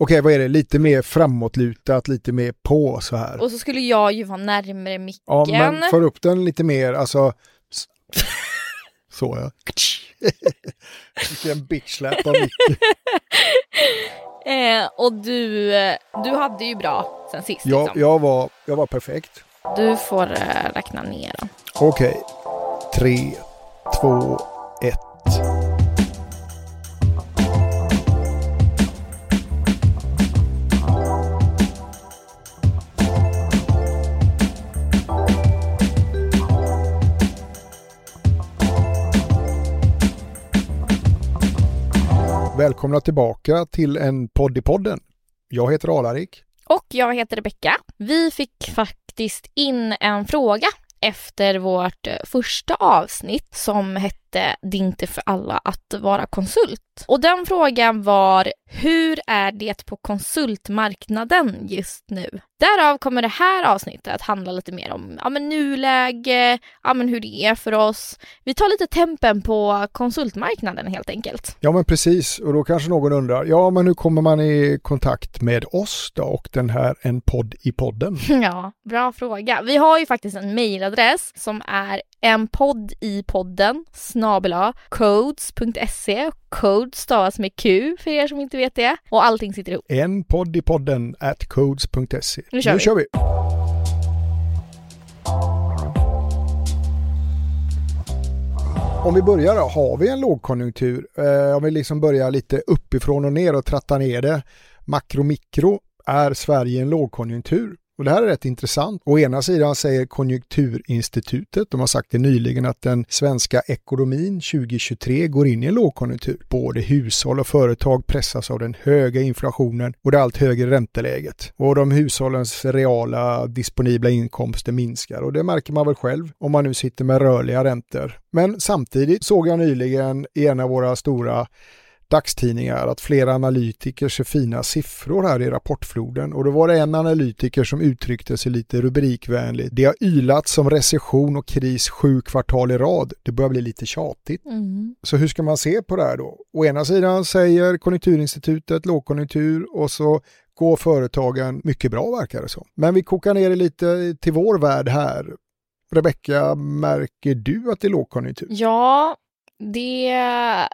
Okej, vad är det? Lite mer framåtlutat, lite mer på så här. Och så skulle jag ju vara närmare micken. Ja, men för upp den lite mer, alltså... Så ja. Vilken bitch-slap av micken. Eh, och du, eh, du hade ju bra sen sist. Jag, liksom. jag, var, jag var perfekt. Du får eh, räkna ner. Okej. Tre, två, ett. Välkomna tillbaka till en podd i podden. Jag heter Alarik. Och jag heter Rebecka. Vi fick faktiskt in en fråga efter vårt eh, första avsnitt som hette det är inte för alla att vara konsult. Och den frågan var Hur är det på konsultmarknaden just nu? Därav kommer det här avsnittet att handla lite mer om ja, men nuläge, ja, men hur det är för oss. Vi tar lite tempen på konsultmarknaden helt enkelt. Ja men precis och då kanske någon undrar, ja men hur kommer man i kontakt med oss då och den här En podd i podden? Ja, bra fråga. Vi har ju faktiskt en mejladress som är en podd i podden snabela codes.se. Codes stavas med Q för er som inte vet det. Och allting sitter ihop. En podd i podden at codes.se. Nu kör vi. kör vi. Om vi börjar då, har vi en lågkonjunktur? Eh, om vi liksom börjar lite uppifrån och ner och trattar ner det. Makro mikro, är Sverige en lågkonjunktur? Och det här är rätt intressant. Å ena sidan säger Konjunkturinstitutet, de har sagt det nyligen att den svenska ekonomin 2023 går in i en lågkonjunktur. Både hushåll och företag pressas av den höga inflationen och det allt högre ränteläget. Och de hushållens reala disponibla inkomster minskar och det märker man väl själv om man nu sitter med rörliga räntor. Men samtidigt såg jag nyligen i en av våra stora dagstidningar att flera analytiker ser fina siffror här i rapportfloden och då var det en analytiker som uttryckte sig lite rubrikvänligt. Det har ylat som recession och kris sju kvartal i rad. Det börjar bli lite tjatigt. Så hur ska man se på det här då? Å ena sidan säger Konjunkturinstitutet lågkonjunktur och så går företagen mycket bra verkar det som. Men vi kokar ner det lite till vår värld här. Rebecka, märker du att det är lågkonjunktur? Ja, det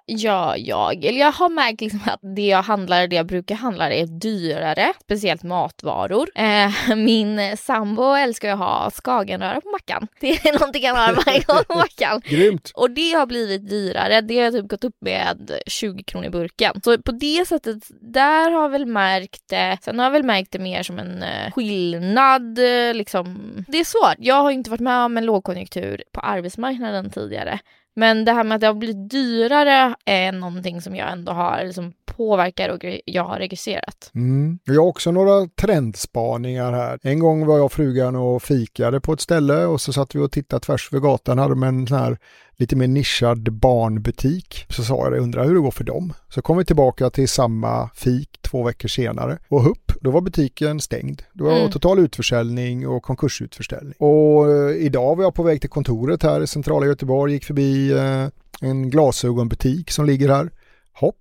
gör jag. Eller jag har märkt liksom att det jag handlar, det jag brukar handla är dyrare, speciellt matvaror. Eh, min sambo älskar att ha skagenröra på mackan. Det är någonting han har varje gång på mackan. Grymt! Och det har blivit dyrare, det har typ gått upp med 20 kronor i burken. Så på det sättet, där har jag väl märkt det. Sen har jag väl märkt det mer som en eh, skillnad eh, liksom. Det är svårt, jag har inte varit med om en lågkonjunktur på arbetsmarknaden tidigare. Men det här med att det har blivit dyrare är någonting som jag ändå har liksom påverkar och jag har registrerat. Mm. Jag har också några trendspaningar här. En gång var jag och frugan och fikade på ett ställe och så satt vi och tittade tvärs över gatan, hade de en sån här lite mer nischad barnbutik. Så sa jag det, undrar hur det går för dem. Så kom vi tillbaka till samma fik två veckor senare och upp då var butiken stängd. Det var Mm. total utförsäljning och konkursutförsäljning. Och eh, idag var jag på väg till kontoret här i centrala Göteborg, gick förbi eh, en glasögonbutik som ligger här. Hopp,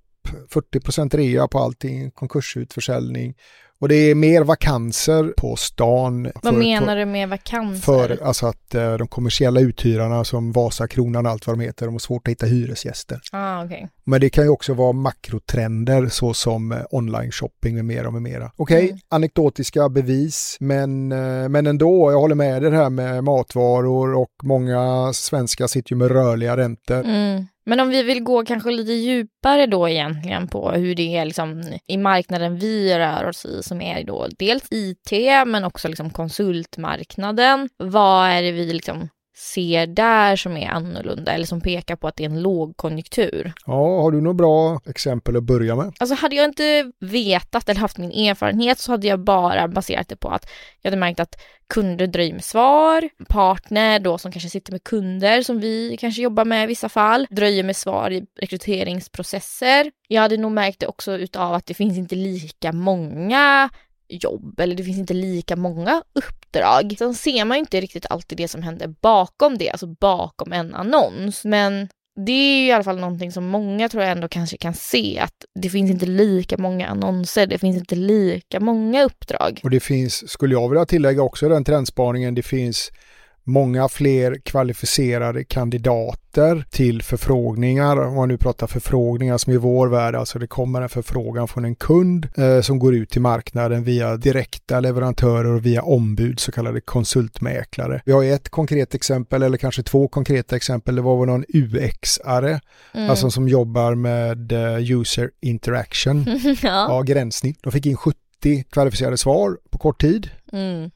40% rea på allting, konkursutförsäljning. Och det är mer vakanser på stan. Vad för- menar du med vakanser? för alltså att eh, de kommersiella uthyrarna som Vasakronan och allt vad de heter, de har svårt att hitta hyresgäster. Ah, okej. Men det kan ju också vara makrotrender såsom eh, online shopping med mera och med mera. Okej, Mm. anekdotiska bevis, men, eh, men ändå, jag håller med dig här med matvaror och många svenskar sitter ju med rörliga räntor. Mm. Men om vi vill gå kanske lite djupare då egentligen på hur det är liksom i marknaden vi rör oss i som är då dels IT men också liksom konsultmarknaden. Vad är det vi liksom ser där som är annorlunda eller som pekar på att det är en lågkonjunktur? Ja, har du några bra exempel att börja med? Alltså hade jag inte vetat eller haft min erfarenhet så hade jag bara baserat det på att jag hade märkt att kunder dröjer med svar, partner då som kanske sitter med kunder som vi kanske jobbar med i vissa fall, dröjer med svar i rekryteringsprocesser. Jag hade nog märkt det också utav att det finns inte lika många jobb eller det finns inte lika många uppdrag. Sen ser man ju inte riktigt alltid det som händer bakom det, alltså bakom en annons. Men det är i alla fall någonting som många tror jag ändå kanske kan se att det finns inte lika många annonser, det finns inte lika många uppdrag. Och det finns, skulle jag vilja tillägga också den trendspaningen, det finns många fler kvalificerade kandidater till förfrågningar. Om man nu pratar förfrågningar som i vår värld, alltså det kommer en förfrågan från en kund eh, som går ut till marknaden via direkta leverantörer och via ombud, så kallade konsultmäklare. Vi har ett konkret exempel, eller kanske två konkreta exempel. Det var väl någon UX-are, mm. alltså som jobbar med uh, user interaction, ja. ja, gränssnitt. De fick in 70 kvalificerade svar på kort tid. Mm.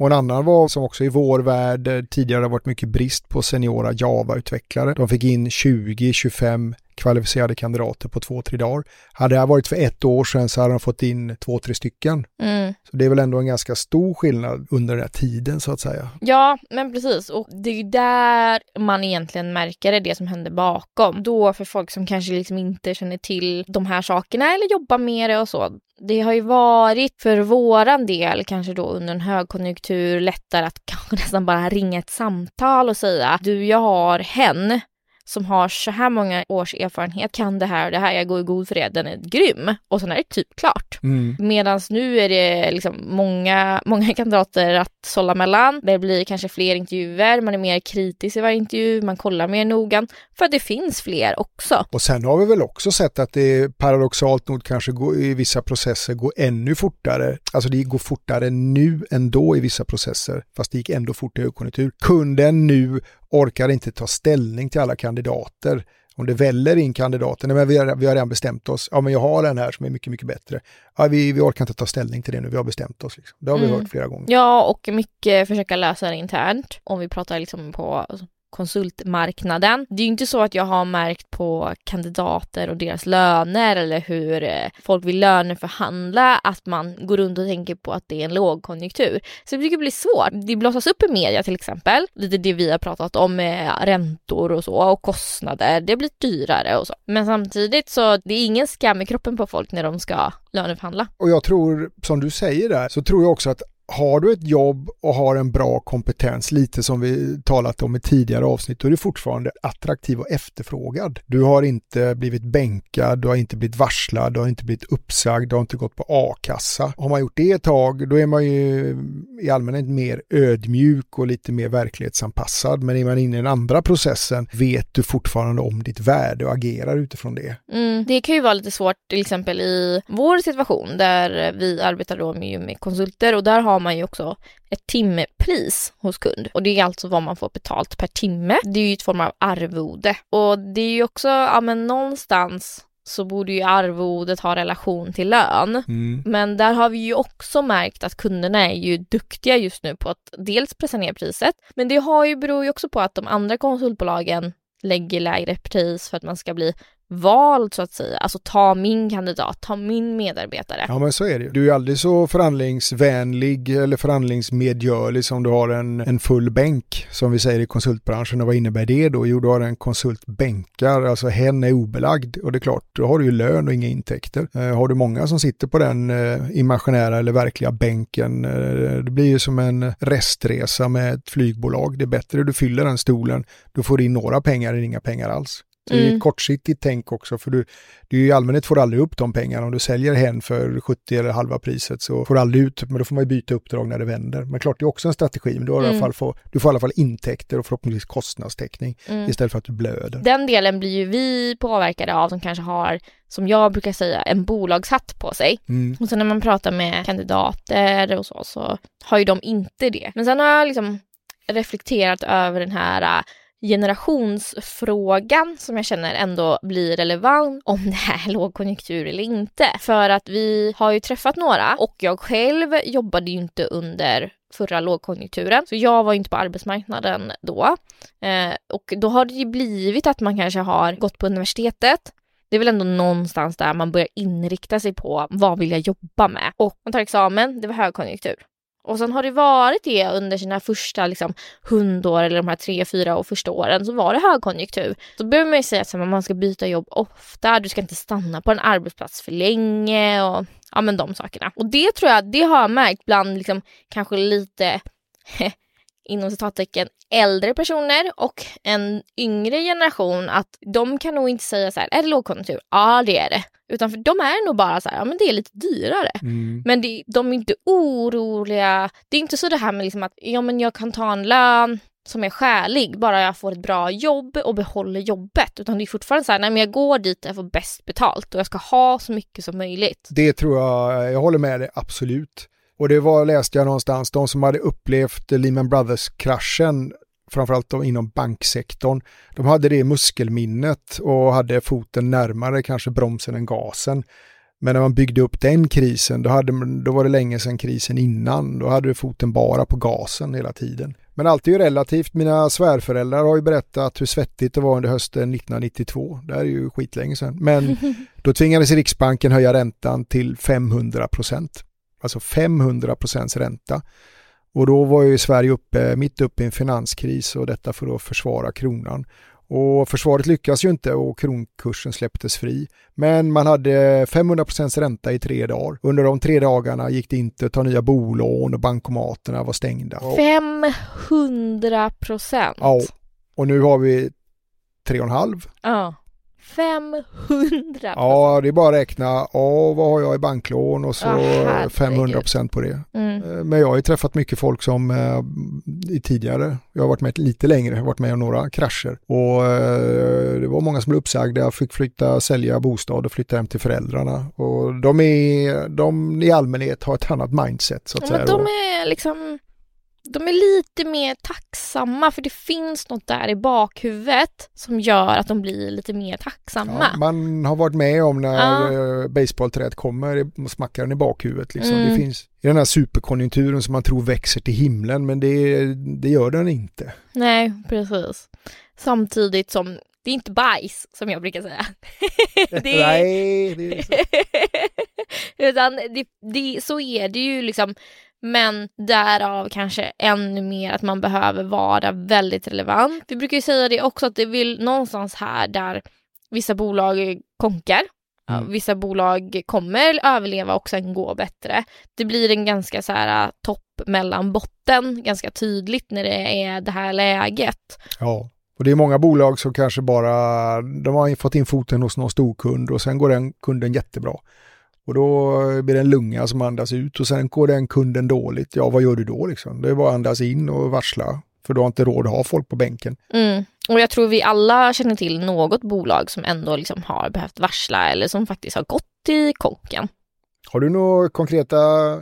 Och en annan var som också i vår värld eh, tidigare har varit mycket brist på seniora Java-utvecklare. De fick in 20-25 kvalificerade kandidater på två, tre dagar. Hade det här varit för ett år sedan så hade de fått in två, tre stycken. Mm. Så det är väl ändå en ganska stor skillnad under den här tiden så att säga. Ja, men precis. Och det är ju där man egentligen märker det, det som händer bakom. Då för folk som kanske liksom inte känner till de här sakerna eller jobbar med det och så. Det har ju varit för våran del, kanske då under en högkonjunktur, lättare att kanske nästan bara ringa ett samtal och säga du, jag har hen som har så här många års erfarenhet, kan det här och det här, jag går i god för det, den är grym. Och sen är det typ klart. Mm. Medan nu är det liksom många, många kandidater att sålla mellan. Det blir kanske fler intervjuer, man är mer kritisk i varje intervju, man kollar mer noga. För att det finns fler också. Och sen har vi väl också sett att det paradoxalt nog kanske går, i vissa processer går ännu fortare. Alltså det går fortare nu ändå i vissa processer, fast det gick ändå fort i högkonjunktur. Kunden nu orkar inte ta ställning till alla kandidater. Om det väller in kandidater, nej men vi har, vi har redan bestämt oss, ja men jag har den här som är mycket, mycket bättre. Ja, vi, vi orkar inte ta ställning till det nu, vi har bestämt oss. Liksom. Det har vi mm. hört flera gånger. Ja, och mycket försöka lösa det internt. Om vi pratar liksom på konsultmarknaden. Det är ju inte så att jag har märkt på kandidater och deras löner eller hur eh, folk vill löneförhandla att man går runt och tänker på att det är en lågkonjunktur. Så det brukar bli svårt. Det blossas upp i media till exempel, lite det vi har pratat om med räntor och så och kostnader. Det blir dyrare och så. Men samtidigt så det är ingen skam i kroppen på folk när de ska löneförhandla. Och jag tror, som du säger där, så tror jag också att har du ett jobb och har en bra kompetens, lite som vi talat om i tidigare avsnitt, då är du fortfarande attraktiv och efterfrågad. Du har inte blivit bänkad, du har inte blivit varslad, du har inte blivit uppsagd, du har inte gått på a-kassa. Har man gjort det ett tag, då är man ju i allmänhet mer ödmjuk och lite mer verklighetsanpassad. Men är man inne i den andra processen vet du fortfarande om ditt värde och agerar utifrån det. Mm, det kan ju vara lite svårt till exempel i vår situation där vi arbetar då med, med konsulter och där har har man ju också ett timpris hos kund och det är alltså vad man får betalt per timme. Det är ju ett form av arvode och det är ju också, ja men någonstans så borde ju arvodet ha relation till lön. Mm. Men där har vi ju också märkt att kunderna är ju duktiga just nu på att dels pressa ner priset, men det har ju, beror ju också på att de andra konsultbolagen lägger lägre pris för att man ska bli vald så att säga. Alltså ta min kandidat, ta min medarbetare. Ja men så är det ju. Du är aldrig så förhandlingsvänlig eller förhandlingsmedgörlig som du har en, en full bänk som vi säger i konsultbranschen. Och vad innebär det då? Jo, du har en konsultbänkar, alltså hen är obelagd och det är klart, då har du ju lön och inga intäkter. Eh, har du många som sitter på den eh, imaginära eller verkliga bänken, eh, det blir ju som en restresa med ett flygbolag. Det är bättre du fyller den stolen, då får du in några pengar än inga pengar alls. Det är mm. ett kortsiktigt tänk också för du, du i allmänhet får aldrig upp de pengarna. Om du säljer hen för 70 eller halva priset så får du aldrig ut, men då får man ju byta uppdrag när det vänder. Men klart, det är också en strategi, men du, har mm. i alla mm. fall få, du får i alla fall intäkter och förhoppningsvis kostnadstäckning mm. istället för att du blöder. Den delen blir ju vi påverkade av som kanske har, som jag brukar säga, en bolagshatt på sig. Mm. Och sen när man pratar med kandidater och så, så har ju de inte det. Men sen har jag liksom reflekterat över den här generationsfrågan som jag känner ändå blir relevant om det är lågkonjunktur eller inte. För att vi har ju träffat några och jag själv jobbade ju inte under förra lågkonjunkturen. Så jag var inte på arbetsmarknaden då. Eh, och då har det ju blivit att man kanske har gått på universitetet. Det är väl ändå någonstans där man börjar inrikta sig på vad vill jag jobba med? Och man tar examen, det var högkonjunktur. Och sen har det varit det under sina första liksom, hundår eller de här tre, fyra och första åren så var det högkonjunktur. Då behöver man ju säga att man ska byta jobb ofta, du ska inte stanna på en arbetsplats för länge och ja men de sakerna. Och det tror jag, det har jag märkt bland liksom kanske lite inom citattecken äldre personer och en yngre generation att de kan nog inte säga så här, är det lågkonjunktur? Ja det är det. Utan för de är nog bara så här, ja men det är lite dyrare. Mm. Men det, de är inte oroliga. Det är inte så det här med liksom att ja men jag kan ta en lön som är skälig bara jag får ett bra jobb och behåller jobbet. Utan det är fortfarande så här, nej men jag går dit jag får bäst betalt och jag ska ha så mycket som möjligt. Det tror jag, jag håller med dig absolut. Och det var, läste jag någonstans, de som hade upplevt Lehman Brothers-kraschen, framförallt då inom banksektorn, de hade det muskelminnet och hade foten närmare kanske bromsen än gasen. Men när man byggde upp den krisen, då, hade, då var det länge sedan krisen innan. Då hade du foten bara på gasen hela tiden. Men allt är ju relativt. Mina svärföräldrar har ju berättat hur svettigt det var under hösten 1992. Det är ju skitlänge sedan. Men då tvingades Riksbanken höja räntan till 500 procent. Alltså 500 procents ränta. Och då var ju Sverige uppe, mitt uppe i en finanskris och detta för att försvara kronan. Och försvaret lyckas ju inte och kronkursen släpptes fri. Men man hade 500% ränta i tre dagar. Under de tre dagarna gick det inte att ta nya bolån och bankomaterna var stängda. 500 procent? Ja, och nu har vi tre och en halv. Ja. 500 Ja, det är bara att räkna. Ja, vad har jag i banklån och så Ja, 500 procent på det. Mm. Eh, Men jag har ju träffat mycket folk som eh, i tidigare, jag har varit med lite längre, jag har varit med om några krascher. Och eh, det var många som blev uppsagda, fick flytta, sälja bostad och flytta hem till föräldrarna. Och de, är, de i allmänhet har ett annat mindset så att Ja, säga. men de är liksom de är lite mer tacksamma för det finns något där i bakhuvudet som gör att de blir lite mer tacksamma. Ja, man har varit med om när Ja. ja. baseballträet kommer smackar den i bakhuvudet. Liksom. Mm. Det finns i den här superkonjunkturen som man tror växer till himlen men det, det gör den inte. Nej, precis. Samtidigt som det är inte bajs som jag brukar säga. det är, Nej, det är Utan det, det, så är det ju liksom. Men därav kanske ännu mer att man behöver vara väldigt relevant. Vi brukar ju säga det också att det vill någonstans här där vissa bolag konkar. Mm. Vissa bolag kommer överleva och sen gå bättre. Det blir en ganska så här äh, topp mellan botten ganska tydligt när det är det här läget. Ja, och det är många bolag som kanske bara, de har fått in foten hos någon storkund och sen går den kunden jättebra. Och då blir det en lunga som andas ut och sen går den kunden dåligt. Ja, vad gör du då liksom? Det är bara att andas in och varsla. För du har inte råd att ha folk på bänken. Mm. Och jag tror vi alla känner till något bolag som ändå liksom har behövt varsla eller som faktiskt har gått i konken. Har du några konkreta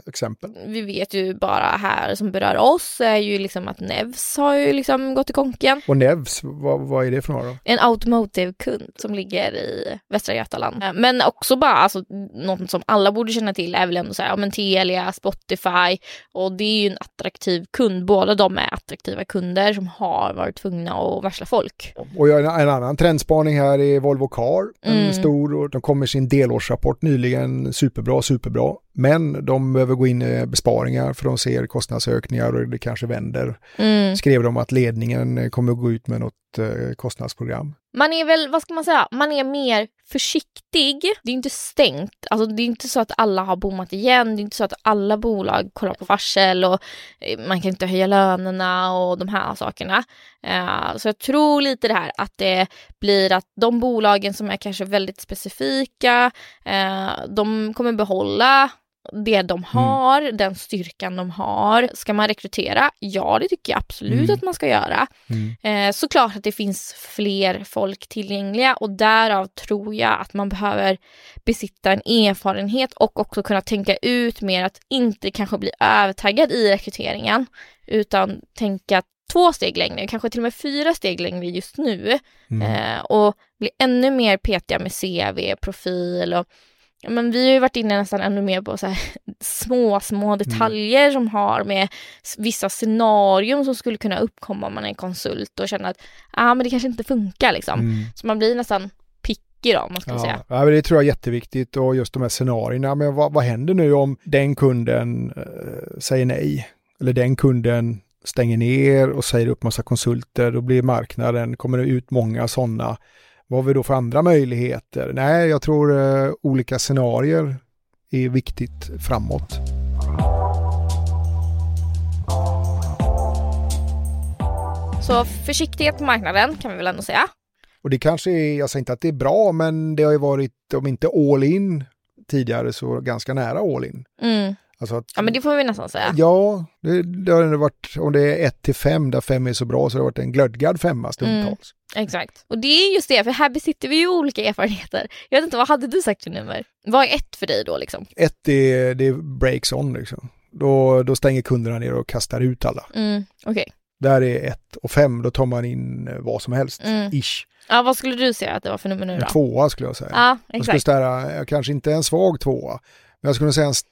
exempel? Vi vet ju bara här som berör oss är ju liksom att Nevs har ju liksom gått i konken. Och Nevs, vad, vad är det för några då? En automotive-kund som ligger i Västra Götaland. Men också bara alltså, något som alla borde känna till är väl ändå så här, ja, men Telia, Spotify och det är ju en attraktiv kund. Båda de är attraktiva kunder som har varit tvungna att varsla folk. Och en, en annan trendspaning här är Volvo Car. En Mm. stor, och de kom med sin delårsrapport nyligen. Superbra, superbra. Men de behöver gå in i besparingar för de ser kostnadsökningar och det kanske vänder. Mm. Skrev de att ledningen kommer att gå ut med något eh, kostnadsprogram. Man är väl, vad ska man säga, man är mer försiktig. Det är inte stängt. Alltså det är inte så att alla har bommat igen. Det är inte så att alla bolag kollar på varsel och eh, man kan inte höja lönerna och de här sakerna. Eh, så jag tror lite det här att det blir att de bolagen som är kanske väldigt specifika, eh, de kommer behålla det de har, den styrkan de har. Ska man rekrytera? Ja, det tycker jag absolut Mm. att man ska göra. Eh, såklart att det finns fler folk tillgängliga och därav tror jag att man behöver besitta en erfarenhet och också kunna tänka ut mer att inte kanske bli övertaggad i rekryteringen utan tänka två steg längre, kanske till och med fyra steg längre just nu Mm. eh, och bli ännu mer petiga med CV, profil och men vi har ju varit inne nästan ännu mer på så här små, små detaljer som har med vissa scenarium som skulle kunna uppkomma om man är konsult och känner att ah, men det kanske inte funkar liksom. Mm. Så man blir nästan picky då, om man ska Ja, säga. ja, men det tror jag är jätteviktigt och just de här scenarierna. Men vad, vad händer nu om den kunden eh, säger nej? Eller den kunden stänger ner och säger upp massa konsulter. Då blir marknaden, kommer det ut många sådana. Vad har vi då för andra möjligheter? Nej, jag tror eh, olika scenarier är viktigt framåt. Så försiktighet på marknaden kan vi väl ändå säga. Och det kanske är, jag säger inte att det är bra, men det har ju varit, om inte all in tidigare, så ganska nära all in. Mm. Alltså att, Ja men det får vi nästan säga. Ja, det, det har varit, om det är 1 till 5 där 5 är så bra så har det varit en glödgad femma stundtals. Exakt. Och det är just det, för här besitter vi ju olika erfarenheter. Jag vet inte, vad hade du sagt för nummer? Vad är ett för dig då liksom? Ett är, det är breaks on liksom. Då, då stänger kunderna ner och kastar ut alla. Mm, Okej. Där är ett och fem, då tar man in eh, vad som helst. Mm. Ish. Ja, vad skulle du säga att det var för nummer nu En då? tvåa skulle jag säga. Ja, jag skulle exakt. ställa, kanske inte en svag tvåa, men jag skulle säga en st-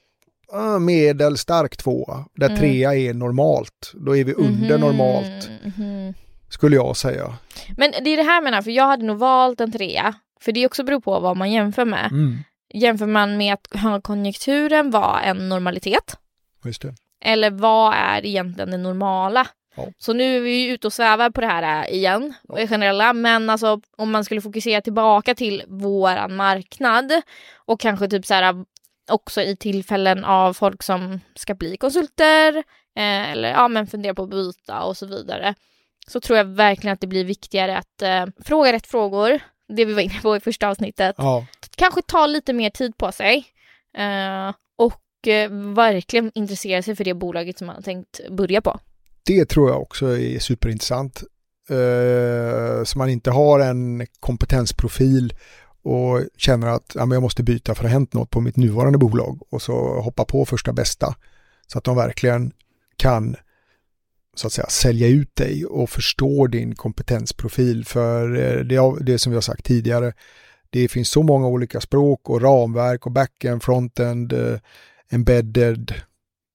ah, medelstark tvåa. Där Mm. trea är normalt. Då är vi under Mhm, normalt, mhm. skulle jag säga. Men det är det här menar, för jag hade nog valt en trea. För det också beror på vad man jämför med. Mm. Jämför man med att högkonjunkturen var en normalitet? Eller vad är egentligen det normala? Ja. Så nu är vi ju ute och svävar på det här äh, igen, ja. generella. Men alltså om man skulle fokusera tillbaka till våran marknad och kanske typ så här också i tillfällen av folk som ska bli konsulter eh, eller ja, men fundera på att byta och så vidare. Så tror jag verkligen att det blir viktigare att eh, fråga rätt frågor, det vi var inne på i första avsnittet. Ja, Kanske ta lite mer tid på sig eh, och eh, verkligen intressera sig för det bolaget som man har tänkt börja på. det tror jag också är superintressant. Eh, så man inte har en kompetensprofil och känner att ja, men jag måste byta för det har hänt något på mitt nuvarande bolag och så hoppa på första bästa. Så att de verkligen kan så att säga sälja ut dig och förstå din kompetensprofil. För eh, det, det som vi har sagt tidigare, det finns så många olika språk och ramverk och backend, frontend, eh, embedded,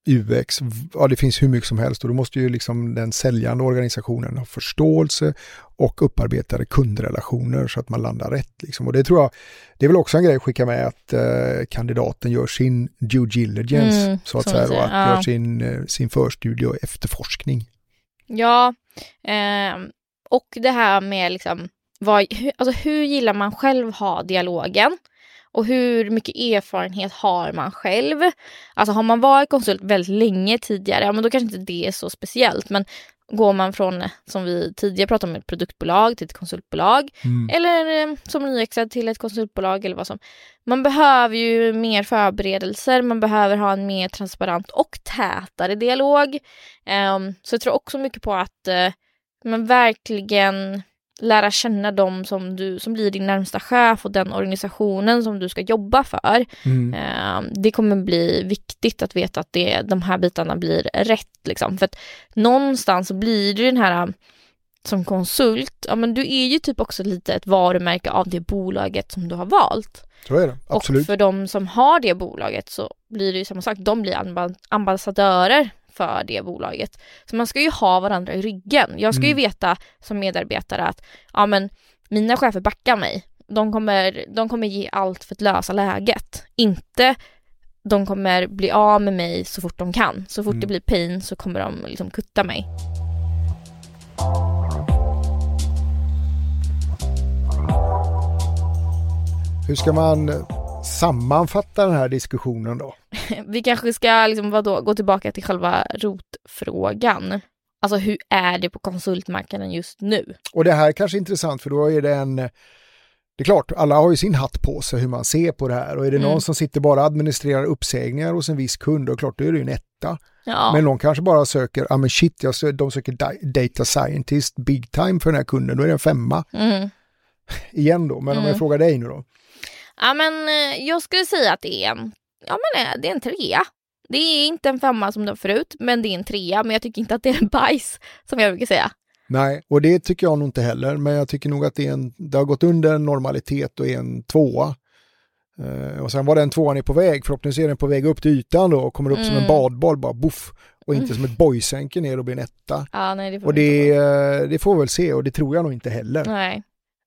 UX, ja det finns hur mycket som helst och då måste ju liksom den säljande organisationen ha förståelse och upparbetade kundrelationer så att man landar rätt. Liksom. Och det tror jag, det är väl också en grej att skicka med att eh, kandidaten gör sin due diligence Mm, så att säga och att ja. gör sin, eh, sin förstudie och efterforskning. Ja, ehm, och det här med liksom, vad, hur, alltså hur gillar man själv ha dialogen? Och hur mycket erfarenhet har man själv? Alltså har man varit konsult väldigt länge tidigare, ja men då kanske inte det är så speciellt. Men går man från, som vi tidigare pratade om, ett produktbolag till ett konsultbolag Mm. eller eh, som nyexad till ett konsultbolag eller vad som. Man behöver ju mer förberedelser, man behöver ha en mer transparent och tätare dialog. Ehm, så jag tror också mycket på att eh, man verkligen lära känna dem som, du, som blir din närmsta chef och den organisationen som du ska jobba för. Mm. Ehm, det kommer bli viktigt att veta att det, de här bitarna blir rätt. Liksom. För att någonstans så blir det den här som konsult, ja men du är ju typ också lite ett varumärke av det bolaget som du har valt. Så är det, absolut. Och för de som har det bolaget så blir det ju samma sak, de blir amba- ambassadörer för det bolaget. Så man ska ju ha varandra i ryggen. Jag ska ju Mm. veta som medarbetare att ja men mina chefer backar mig. De kommer, de kommer ge allt för att lösa läget. Inte de kommer bli av med mig så fort de kan. Så fort Mm. det blir pain så kommer de liksom kutta mig. Hur ska man sammanfatta den här diskussionen då? Vi kanske ska liksom, vadå, gå tillbaka till själva rotfrågan. Alltså hur är det på konsultmarknaden just nu? Och det här är kanske är intressant för då är det en det är klart, alla har ju sin hatt på sig hur man ser på det här och är det Mm. någon som sitter bara och administrerar uppsägningar hos en viss kund, då klart, då är det ju en etta. Ja, Men någon kanske bara söker, ja ah, men shit, jag sö- de söker data scientist big time för den här kunden, då är det en femma mm. igen då. Men om Mm. jag frågar dig nu då? Ja men eh, jag skulle säga att det är en, ja men eh, det är en trea. Det är inte en femma som det var förut, men det är en trea. Men jag tycker inte att det är en bajs, som jag brukar säga. Nej, och det tycker jag nog inte heller, men jag tycker nog att det, är en, det har gått under normalitet och är en tvåa. Eh, och sen var den tvåan är på väg, förhoppningsvis är den på väg upp till ytan då och kommer upp som en Mm. badboll, bara boff. Och inte Mm. som ett boysänke ner och blir en etta. Ja, nej, det får Och det, det får vi väl se och det tror jag nog inte heller. Nej.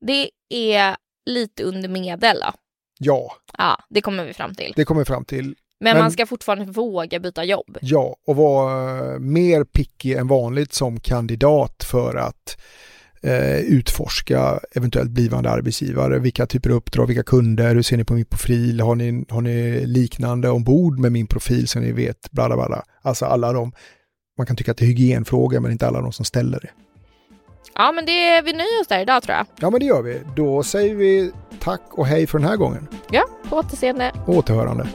Det är lite under medel då. Ja, Ja, det kommer vi fram till. det kommer vi fram till. Men, men- man ska fortfarande våga byta jobb. Ja, och vara eh, mer picky än vanligt som kandidat för att eh, utforska eventuellt blivande arbetsgivare. Vilka typer av uppdrag, vilka kunder, hur ser ni på min profil, har ni, har ni liknande ombord med min profil så ni vet, bla bla bla. Alltså alla de, man kan tycka att det är hygienfråga men inte alla de som ställer det. Ja, men det, vi nöjer oss där idag tror jag. Ja, men det gör vi. Då säger vi tack och hej för den här gången. Ja, på återseende. Återhörande.